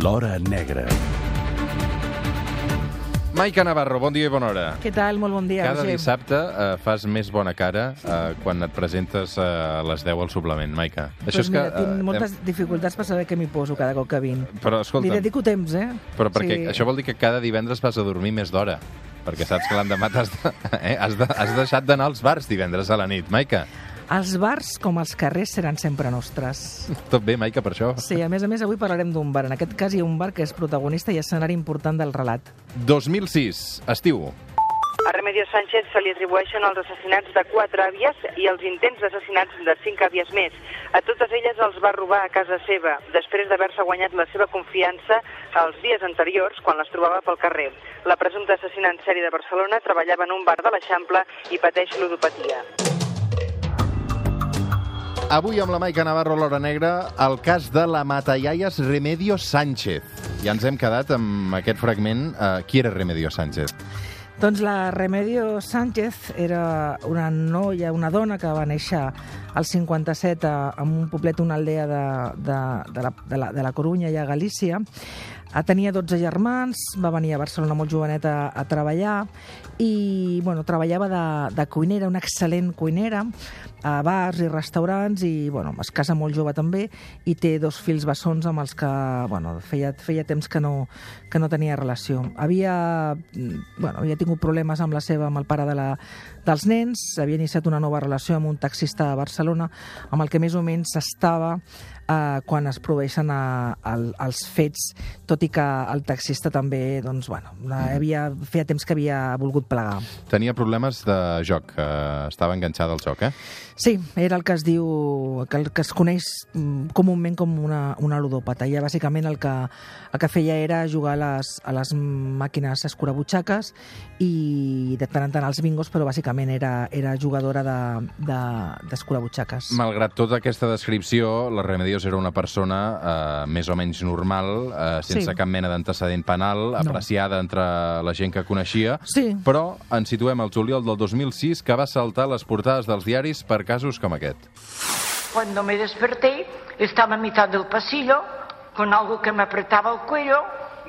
L'Hora Negra. Maica Navarro, bon dia i bona hora. Què tal? Molt bon dia, Cada Roger. dissabte eh, fas més bona cara eh, quan et presentes eh, a les 10 al suplement, Maica. Doncs mira, eh, tinc moltes hem- dificultats per saber què m'hi poso cada cop que vinc. Però Li escolta, dedico temps, eh? però perquè Sí. això vol dir que cada divendres vas a dormir més d'hora. Perquè saps que l'endemà t'has de, eh, has, de, has deixat d'anar als bars divendres a la nit. Maica, Els bars, com els carrers, seran sempre nostres. tot bé, Maica, per això? Sí, a més a més, avui parlarem d'un bar. En aquest cas hi ha un bar que és protagonista i escenari important del relat. 2006, estiu. A Remedios Sánchez se li atribueixen els assassinats de quatre àvies i els intents d'assassinats de cinc àvies més. A totes elles els va robar a casa seva, després d'haver-se guanyat la seva confiança els dies anteriors, quan les trobava pel carrer. La presumpta assassina en sèrie de Barcelona treballava en un bar de l'Eixample i pateix ludopatia. Avui amb la Maica Navarro l'Hora Negra, el cas de la Matallaies Remedio Sánchez. Ja ens hem quedat amb aquest fragment. Uh, qui era Remedio Sánchez? Doncs la Remedio Sánchez era una noia, una dona que va néixer al 57 a- en un poblet, una aldea de, de, de, la, de, la, de la Corunya i a Galícia. Tenia 12 germans, va venir a Barcelona molt joveneta a, treballar i bueno, treballava de, de cuinera, una excel·lent cuinera, a bars i restaurants i bueno, es casa molt jove també i té dos fills bessons amb els que bueno, feia, feia temps que no, que no tenia relació. Havia, bueno, havia tingut problemes amb la seva, amb el pare de la, dels nens, havia iniciat una nova relació amb un taxista a Barcelona amb el que més o menys estava eh, quan es proveixen a, al, als fets, tot i que el taxista també, doncs, bueno, havia, feia temps que havia volgut plegar. Tenia problemes de joc, que estava enganxada al joc, eh? Sí, era el que es diu, que, el que es coneix mm, comúment com una, una ludòpata. Ella bàsicament el que, el que feia era jugar a les, a les màquines escurabutxaques i de tant en tant als bingos, però bàsicament era, era jugadora d'escurabutxaques. De, de, Malgrat tota aquesta descripció, la Remedios era una persona eh, més o menys normal, eh, sense Sí. cap mena d'antecedent penal, apreciada entre la gent que coneixia, Sí. però ens situem al juliol del 2006, que va saltar les portades dels diaris per casos com aquest. Cuando me desperté, estaba a mitad del pasillo con algo que me apretaba el cuello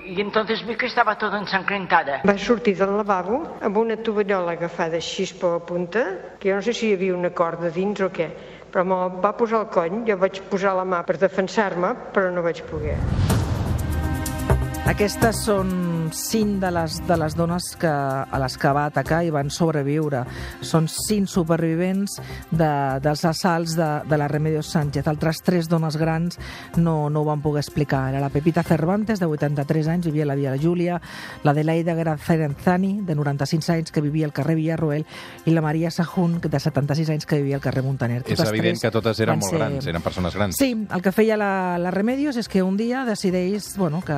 y entonces vi que estaba toda ensangrentada. Va sortir del lavabo amb una tovallola agafada així per la punta, que jo no sé si hi havia una corda dins o què, però me va posar al cony, jo vaig posar la mà per defensar-me, però no vaig poder. Aquestes són cinc de les, de les dones que, a les que va atacar i van sobreviure. Són cinc supervivents de, dels assalts de, de la Remedios Sánchez. Altres tres dones grans no, no ho van poder explicar. Era la Pepita Cervantes, de 83 anys, vivia a la Via la Júlia, la Delaida Gracerenzani, de 95 anys, que vivia al carrer Villarroel, i la Maria Sahun, de 76 anys, que vivia al carrer Montaner. És Totes evident tres que totes eren molt ser- grans, eren persones grans. Sí, el que feia la, la Remedios és que un dia decideix bueno, que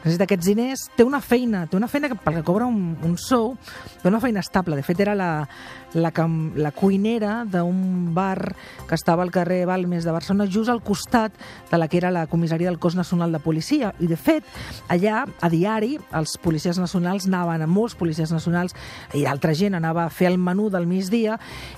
necessita aquests diners, té una feina, té una feina que, pel que cobra un, un sou, té una feina estable. De fet, era la, la, cam- la cuinera d'un bar que estava al carrer Balmes de Barcelona, just al costat de la que era la comissaria del cos nacional de policia. I, de fet, allà, a diari, els policies nacionals anaven, molts policies nacionals i altra gent anava a fer el menú del migdia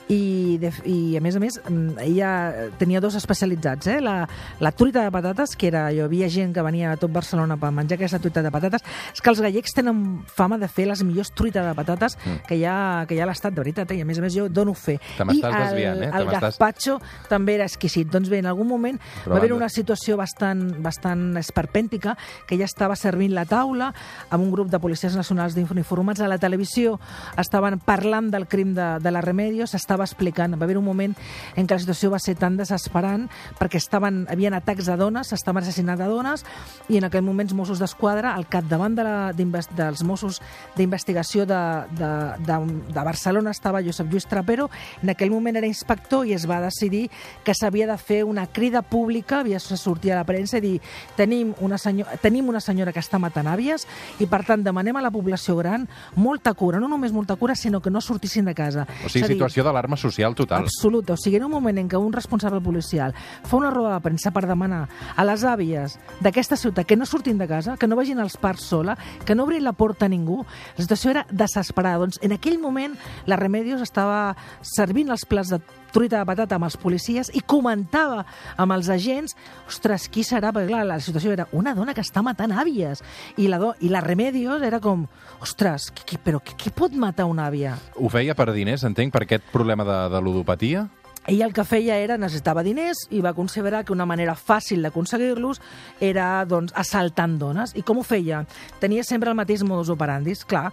i, de, i a més a més, ella tenia dos especialitzats, eh? la, la truita de patates, que era, hi havia gent que venia a tot Barcelona per menjar aquesta truita de patates, és que els gallecs tenen fama de fer les millors truites de patates que hi ha, que hi ha a l'estat, de veritat, eh? i a més a més jo dono fe. Mm. Te m'estàs desviant, eh? Te el gazpacho també era exquisit. Doncs bé, en algun moment Però va haver una situació bastant, bastant esperpèntica, que ella estava servint la taula amb un grup de policies nacionals d'uniformats a la televisió, estaven parlant del crim de, de la Remedio, s'estava explicant. Va haver un moment en què la situació va ser tan desesperant perquè estaven, havien atacs a dones, s'estaven assassinant a dones, i en aquell moment Mossos d'Esquadra, al capdavant de la, dels Mossos d'investigació de, de, de, de Barcelona estava Josep Lluís Trapero, en aquell moment era inspector i es va decidir que s'havia de fer una crida pública, havia de sortir a la premsa i dir tenim una, senyor, tenim una senyora que està matant àvies i per tant demanem a la població gran molta cura, no només molta cura, sinó que no sortissin de casa. O sigui, dir, situació d'alarma social total. Absoluta. O sigui, en un moment en què un responsable policial fa una roda de premsa per demanar a les àvies d'aquesta ciutat que no surtin de casa, que no vagin als parcs sola, que no obrin la porta a ningú. La situació era desesperada. Doncs en aquell moment la Remedios estava servint els plats de truita de patata amb els policies i comentava amb els agents ostres, qui serà? Perquè clar, la situació era una dona que està matant àvies i la, do, i la Remedios era com ostres, qui, qui, però qui, qui pot matar una àvia? Ho feia per diners, entenc, per aquest problema de, de ludopatia? Ell el que feia era necessitava diners i va considerar que una manera fàcil d'aconseguir-los era doncs, assaltant dones. I com ho feia? Tenia sempre el mateix modus operandi. Clar,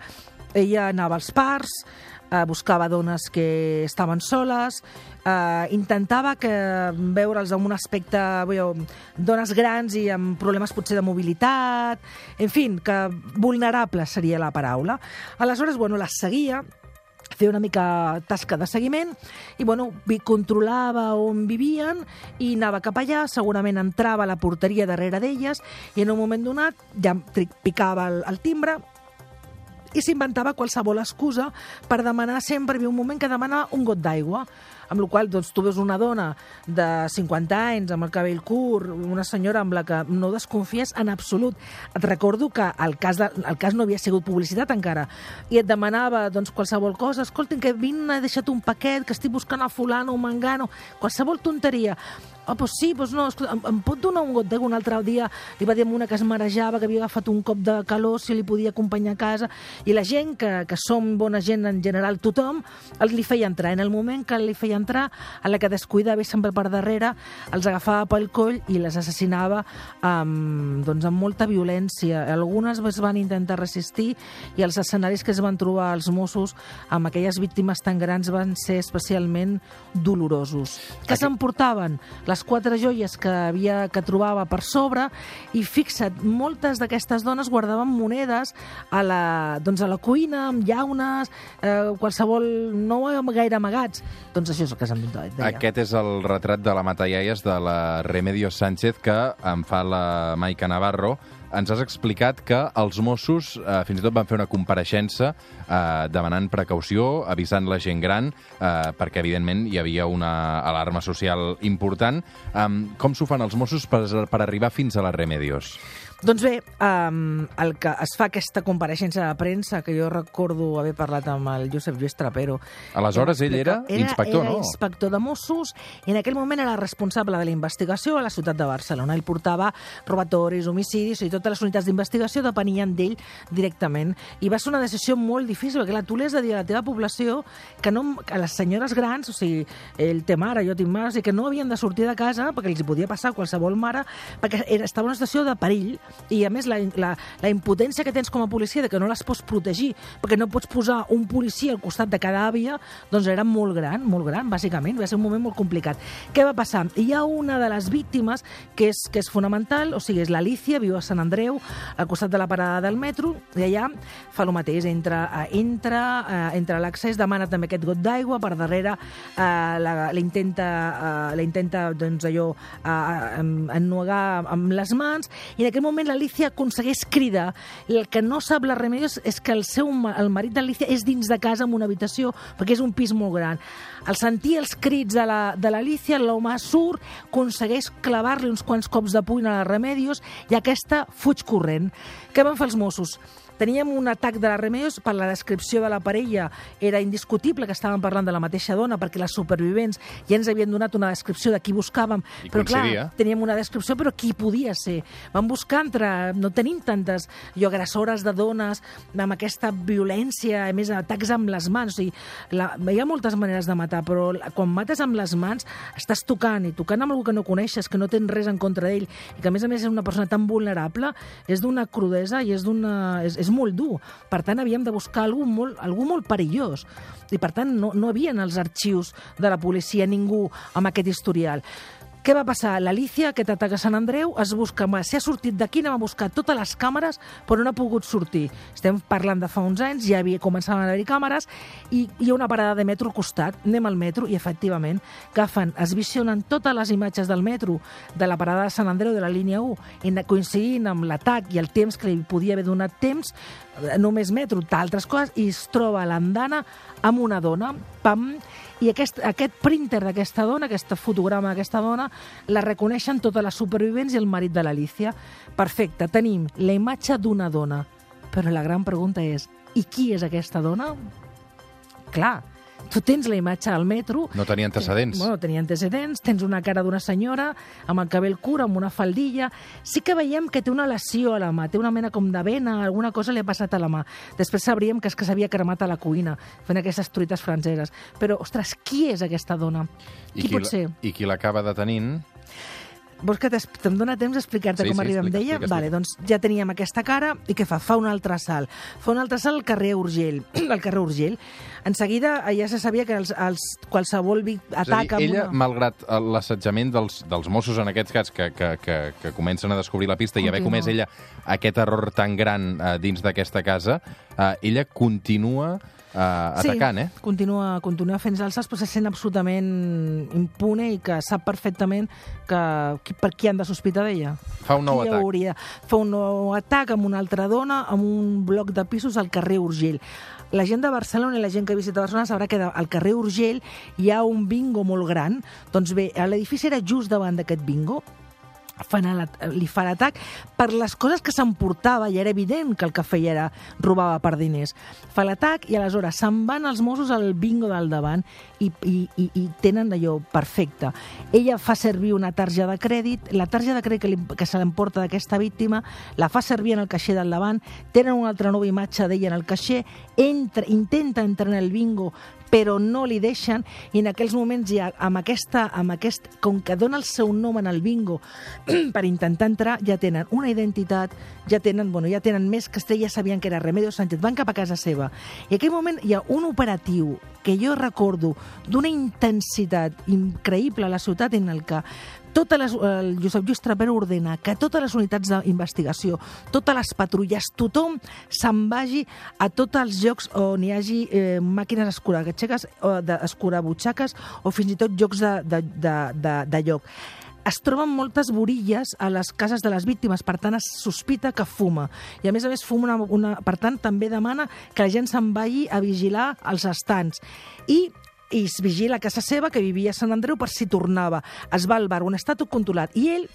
ella anava als parcs, eh, buscava dones que estaven soles, eh, intentava que veure'ls amb un aspecte, bé, dones grans i amb problemes potser de mobilitat, en fi, que vulnerable seria la paraula. Aleshores, bueno, les seguia, feia una mica tasca de seguiment i bueno, vi- controlava on vivien i anava cap allà, segurament entrava a la porteria darrere d'elles i en un moment donat ja picava el, el timbre i s'inventava qualsevol excusa per demanar sempre, hi havia un moment que demanava un got d'aigua, amb la qual doncs, tu veus una dona de 50 anys amb el cabell curt, una senyora amb la que no desconfies en absolut. Et recordo que el cas, de, el cas no havia sigut publicitat encara i et demanava doncs, qualsevol cosa, escolti'm que vine, he deixat un paquet, que estic buscant a fulano o mangano, qualsevol tonteria. Oh, doncs sí, doncs no, escolta, em, em pot donar un got d'aigua un altre dia? Li va dir a una que es marejava, que havia agafat un cop de calor, si li podia acompanyar a casa. I la gent, que, que som bona gent en general, tothom, el li feia entrar. En el moment que li feia entrar, a la que descuidava sempre per darrere, els agafava pel coll i les assassinava amb, doncs, amb molta violència. Algunes es van intentar resistir i els escenaris que es van trobar els Mossos amb aquelles víctimes tan grans van ser especialment dolorosos. Què Aquí- s'emportaven? Les quatre joies que havia que trobava per sobre i fixa't, moltes d'aquestes dones guardaven monedes a la, doncs a la cuina, amb llaunes, eh, qualsevol... no gaire amagats. Doncs això és el que s'han deia. Aquest és el retrat de la Matallaies de la Remedios Sánchez que en fa la Maica Navarro. Ens has explicat que els Mossos eh, fins i tot van fer una compareixença eh, demanant precaució, avisant la gent gran, eh, perquè evidentment hi havia una alarma social important. Um, com s'ho fan els Mossos per, per arribar fins a la Remedios? Doncs bé, um, el que es fa aquesta compareixença de premsa, que jo recordo haver parlat amb el Josep Lluís Trapero. Aleshores, ell era inspector, era no? inspector de Mossos i en aquell moment era responsable de la investigació a la ciutat de Barcelona. Ell portava robatoris, homicidis i totes les unitats d'investigació depenien d'ell directament. I va ser una decisió molt difícil, perquè clar, tu li has de dir a la teva població que, no, que les senyores grans, o sigui, ell té mare, jo tinc mare, o sigui, que no havien de sortir de casa perquè els podia passar a qualsevol mare, perquè era, estava en una situació de perill i a més la, la, la impotència que tens com a policia de que no les pots protegir perquè no pots posar un policia al costat de cada àvia doncs era molt gran, molt gran bàsicament, va ser un moment molt complicat. Què va passar? Hi ha una de les víctimes que és, que és fonamental, o sigui és l'Alicia, viu a Sant Andreu al costat de la parada del metro i allà fa el mateix, entra, eh, entra, eh, entra a l'accés, demana també aquest got d'aigua, per darrere eh, la, la intenta, eh, la intenta doncs allò eh, ennuegar amb les mans i en aquell moment l'Alicia aconsegueix cridar. El que no sap la Remedios és que el seu el marit d'Alicia és dins de casa en una habitació perquè és un pis molt gran. Al sentir els crits de la- l'Alicia l'home surt, aconsegueix clavar-li uns quants cops de puny a la Remedios i aquesta fuig corrent. Què van fer els Mossos? Teníem un atac de la Remedios, per la descripció de la parella era indiscutible que estàvem parlant de la mateixa dona perquè les supervivents ja ens havien donat una descripció de qui buscàvem. I però clar, coincidia. teníem una descripció, però qui podia ser? Vam buscar entre... No tenim tantes jo, agressores de dones amb aquesta violència, a més, atacs amb les mans. O sigui, la, hi ha moltes maneres de matar, però quan mates amb les mans estàs tocant, i tocant amb algú que no coneixes, que no tens res en contra d'ell, i que a més a més és una persona tan vulnerable, és d'una crudesa i és, d'una, és, és molt dur. Per tant, havíem de buscar algú molt, algú molt perillós. I per tant, no, no havia en els arxius de la policia ningú amb aquest historial. Què va passar? L'Alicia, aquest atac a Sant Andreu, es busca, si ha sortit d'aquí, anem a buscar totes les càmeres, però no ha pogut sortir. Estem parlant de fa uns anys, ja havia començaven a haver-hi càmeres, i hi ha una parada de metro al costat, anem al metro, i efectivament, agafen, es visionen totes les imatges del metro, de la parada de Sant Andreu, de la línia 1, i coincidint amb l'atac i el temps que li podia haver donat temps, eh, només metro, d'altres coses, i es troba l'andana amb una dona, pam, i aquest, aquest printer d'aquesta dona, aquest fotograma d'aquesta dona, la reconeixen totes les supervivents i el marit de l'Alicia. Perfecte, tenim la imatge d'una dona Però la gran pregunta és, i qui és aquesta dona? Clar, tu tens la imatge al metro... No tenia antecedents. Bueno, tenia antecedents, tens una cara d'una senyora amb el cabell curt, amb una faldilla... Sí que veiem que té una lesió a la mà, té una mena com de vena, alguna cosa li ha passat a la mà. Després sabríem que és que s'havia cremat a la cuina, fent aquestes truites franceses. Però, ostres, qui és aquesta dona? I qui, pot la- ser? I qui l'acaba detenint... Vols que te'm dona temps d'explicar-te Sí, com sí, arribem explica, d'ella? explica, Vale, explica. doncs ja teníem aquesta cara i què fa? Fa un altre salt. Fa un altre salt al carrer Urgell. al carrer Urgell. En seguida eh, ja se sabia que els, els, qualsevol vi- És a dir, ella, una... malgrat eh, l'assetjament dels, dels Mossos, en aquest cas, que, que, que, que comencen a descobrir la pista i haver Continua. comès ella aquest error tan gran eh, dins d'aquesta casa, eh, ella continua eh, atacant, eh? continua, continua fent alces, però se sent absolutament impune i que sap perfectament que, qui, per qui han de sospitar d'ella. Fa un nou Qui atac. Hauria. Fa un nou atac amb una altra dona amb un bloc de pisos al carrer Urgell. La gent de Barcelona i la gent que visita Barcelona sabrà que al carrer Urgell hi ha un bingo molt gran. Doncs bé, l'edifici era just davant d'aquest bingo li fa l'atac per les coses que s'emportava i era evident que el que feia era robava per diners. Fa l'atac i aleshores se'n van els Mossos al bingo del davant i, i, i, i tenen allò perfecte. Ella fa servir una tarja de crèdit, la tarja de crèdit que, li, que se l'emporta d'aquesta víctima la fa servir en el caixer del davant, tenen una altra nova imatge d'ella en el caixer, entra, intenta entrar en el bingo però no li deixen i en aquells moments ja amb aquesta, amb aquest, com que dona el seu nom en el bingo per intentar entrar, ja tenen una identitat, ja tenen, bueno, ja tenen més que ja sabien que era Remedio Sánchez, van cap a casa seva. I en aquell moment hi ha un operatiu que jo recordo d'una intensitat increïble a la ciutat en el que totes les, el Josep Lluís Trapero ordena que totes les unitats d'investigació, totes les patrulles, tothom se'n vagi a tots els llocs on hi hagi eh, màquines escuragatxeques, o de, escurabutxaques o fins i tot jocs de, de, de, de, de lloc es troben moltes borilles a les cases de les víctimes, per tant es sospita que fuma. I a més a més fuma una, una... Per tant, també demana que la gent se'n vagi a vigilar els estants. I i es vigila a casa seva, que vivia a Sant Andreu, per si tornava. Es va al bar, un estat controlat. I ell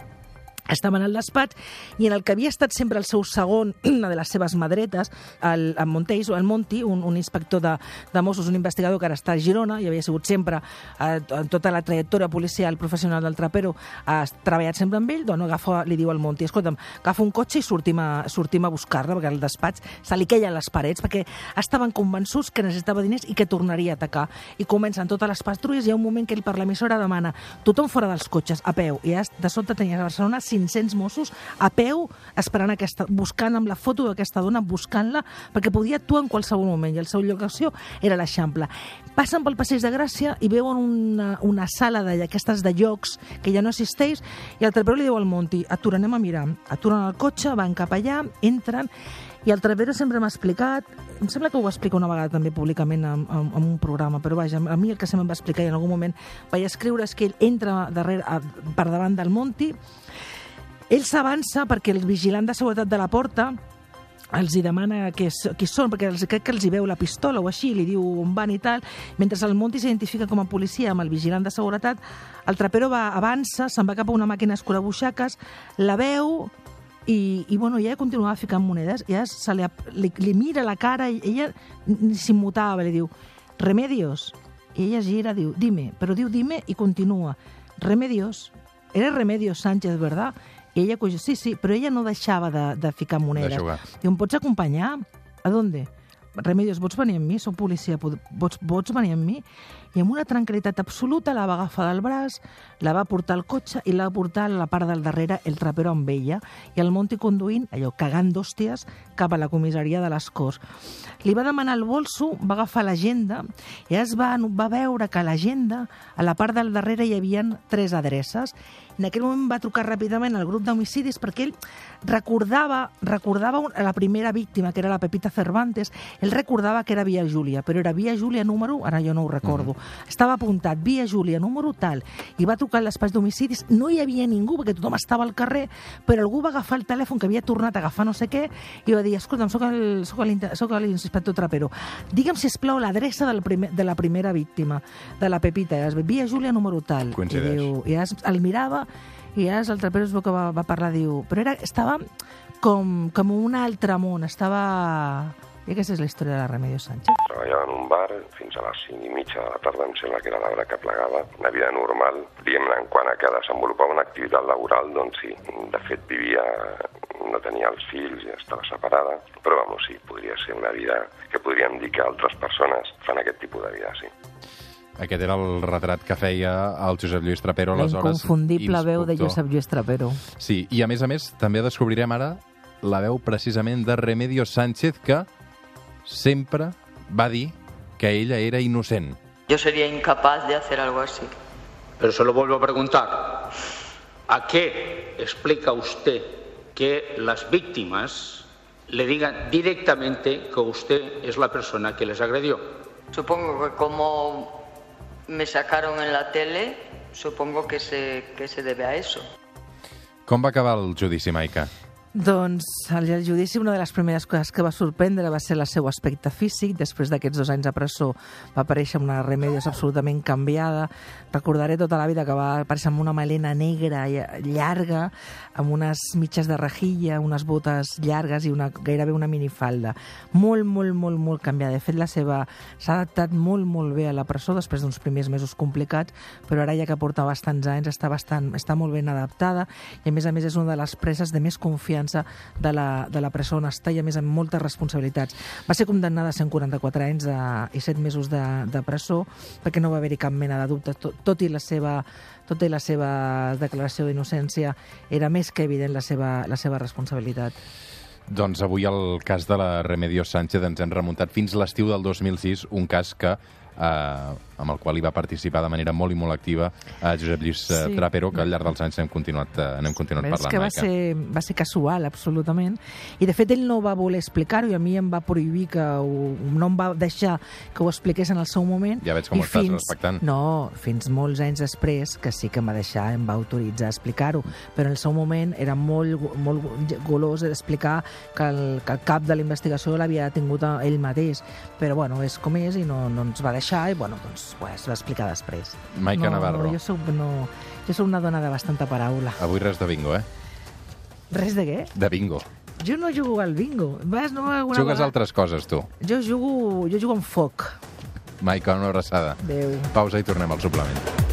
estava en el despatx i en el que havia estat sempre el seu segon, una de les seves madretes, el, el Monteis, o el Monti, un, un inspector de, de Mossos, un investigador que ara està a Girona i havia sigut sempre, eh, en tota la trajectòria policial professional del Trapero, ha treballat sempre amb ell, doncs agafa, li diu al Monti, escolta'm, agafa un cotxe i sortim a, sortim a buscar-la, perquè al despatx se li queien les parets, perquè estaven convençuts que necessitava diners i que tornaria a atacar. I comencen totes les patrulles, i hi ha un moment que ell per l'emissora demana tothom fora dels cotxes, a peu, i de sobte tenies a Barcelona 500 Mossos a peu esperant aquesta, buscant amb la foto d'aquesta dona, buscant-la, perquè podia actuar en qualsevol moment, i el seu lloc d'acció era l'Eixample. Passen pel Passeig de Gràcia i veuen una, una sala d'aquestes de jocs que ja no existeix, i el trapero li diu al Monti, atura, anem a mirar. Aturen el cotxe, van cap allà, entren, i el Trapero sempre m'ha explicat, em sembla que ho va explicar una vegada també públicament en, en, en un programa, però vaja, a mi el que sempre em va explicar i en algun moment vaig escriure és que ell entra darrere, a, per davant del Monti, ell s'avança perquè el vigilant de seguretat de la porta els hi demana que, s- qui són, perquè els, crec que els hi veu la pistola o així, li diu on van i tal. Mentre el Monti s'identifica com a policia amb el vigilant de seguretat, el trapero va, avança, se'n va cap a una màquina escurabuixaques, la veu i, i bueno, ella continuava ficant monedes, ja se li, li, li mira la cara i ella s'immutava, li diu, Remedios. I ella gira, diu, dime, però diu dime i continua. Remedios. Era Remedios Sánchez, ¿verdad? I ella coix, sí, sí, però ella no deixava de, de ficar monedes. De jugar. Diu, em pots acompanyar? A dónde? Remedios, vols venir amb mi? Soc policia, vols, vols venir amb mi? I amb una tranquil·litat absoluta la va agafar del braç, la va portar al cotxe i la va portar a la part del darrere el trapero amb ella i el Monti conduint, allò, cagant d'hòsties, cap a la comissaria de les Corts. Li va demanar el bolso, va agafar l'agenda i es va, va veure que a l'agenda, a la part del darrere hi havia tres adreces. En aquell moment va trucar ràpidament al grup d'homicidis perquè ell recordava, recordava la primera víctima, que era la Pepita Cervantes, ell recordava que era Via Júlia, però era Via Júlia número, ara jo no ho recordo, estava apuntat Via Júlia número tal, i va trucar al despatx d'homicidis, no hi havia ningú, perquè tothom estava al carrer, però algú va agafar el telèfon, que havia tornat a agafar no sé què, i va dir, escolta'm, soc el- soc el- soc l'inspector Trapero, digue'm, si plau l'adreça de la primera víctima, de la Pepita, i Via Júlia número tal, i, Coincideix. diu, i es, el mirava, i ja el Trapero es veu que va, va parlar, diu, però era, estava com, com un altre món. Estava... I aquesta és la història de la Remedios Sánchez. Treballava en un bar fins a les 5 i mitja de la tarda, em sembla que era l'hora que plegava. Una vida normal, diguem en quant a que desenvolupava una activitat laboral, doncs sí, de fet vivia, no tenia els fills i estava separada, però vamos, sí, podria ser una vida que podríem dir que altres persones fan aquest tipus de vida, sí. Aquest era el retrat que feia el Josep Lluís Trapero, La aleshores inconfundible veu de. Josep Lluís Trapero. Sí, i a més a més també descobrirem ara la veu precisament de Remedios Sánchez que sempre va dir que ella era innocent. Yo sería incapaz de hacer algo así. Pero se lo vuelvo a preguntar. ¿A qué explica usted que las víctimas le digan directamente que usted es la persona que les agredió? Supongo que como me sacaron en la tele, supongo que se, que se debe a eso. Com va acabar el judici, Maica? Doncs al judici una de les primeres coses que va sorprendre va ser el seu aspecte físic. Després d'aquests dos anys a presó va aparèixer amb una Remedios absolutament canviada. Recordaré tota la vida que va aparèixer amb una melena negra i llarga, amb unes mitges de rejilla, unes botes llargues i una, gairebé una minifalda. Molt, molt, molt, molt canviada. De fet, la seva s'ha adaptat molt, molt bé a la presó després d'uns primers mesos complicats, però ara ja que porta bastants anys està, bastant, està molt ben adaptada i a més a més és una de les preses de més confiança de la, de la presó on està i a més amb moltes responsabilitats. Va ser condemnada a 144 anys de, i 7 mesos de, de presó perquè no va haver-hi cap mena de dubte, tot, tot i la seva tot i la seva declaració d'innocència era més que evident la seva, la seva responsabilitat. Doncs avui el cas de la Remedios Sánchez ens hem remuntat fins l'estiu del 2006, un cas que eh, amb el qual hi va participar de manera molt i molt activa eh, Josep Lluís eh, Sí. Trapero, que al llarg dels anys n'hem continuat, eh, n'hem continuat És parlant. que va Maica. ser, va ser casual, absolutament. I, de fet, ell no va voler explicar-ho i a mi em va prohibir que ho, no em va deixar que ho expliqués en el seu moment. Ja veig com ho estàs respectant. No, fins molts anys després, que sí que em va deixar, em va autoritzar a explicar-ho, però en el seu moment era molt, molt golós d'explicar que el, que el cap de la investigació l'havia tingut ell mateix. Però, bueno, és com és i no, no ens va deixar i, bueno, doncs, pues, va explicar després. Maica no, Navarro. Jo soc, no, jo soc una dona de bastanta paraula. Avui res de bingo, eh? Res de què? De bingo. Jo no jugo al bingo. Vas, no, Jugues vegada... a altres coses, tu. Jo jugo, jo jugo amb foc. Maica, una abraçada. Adéu. Pausa i tornem al suplement.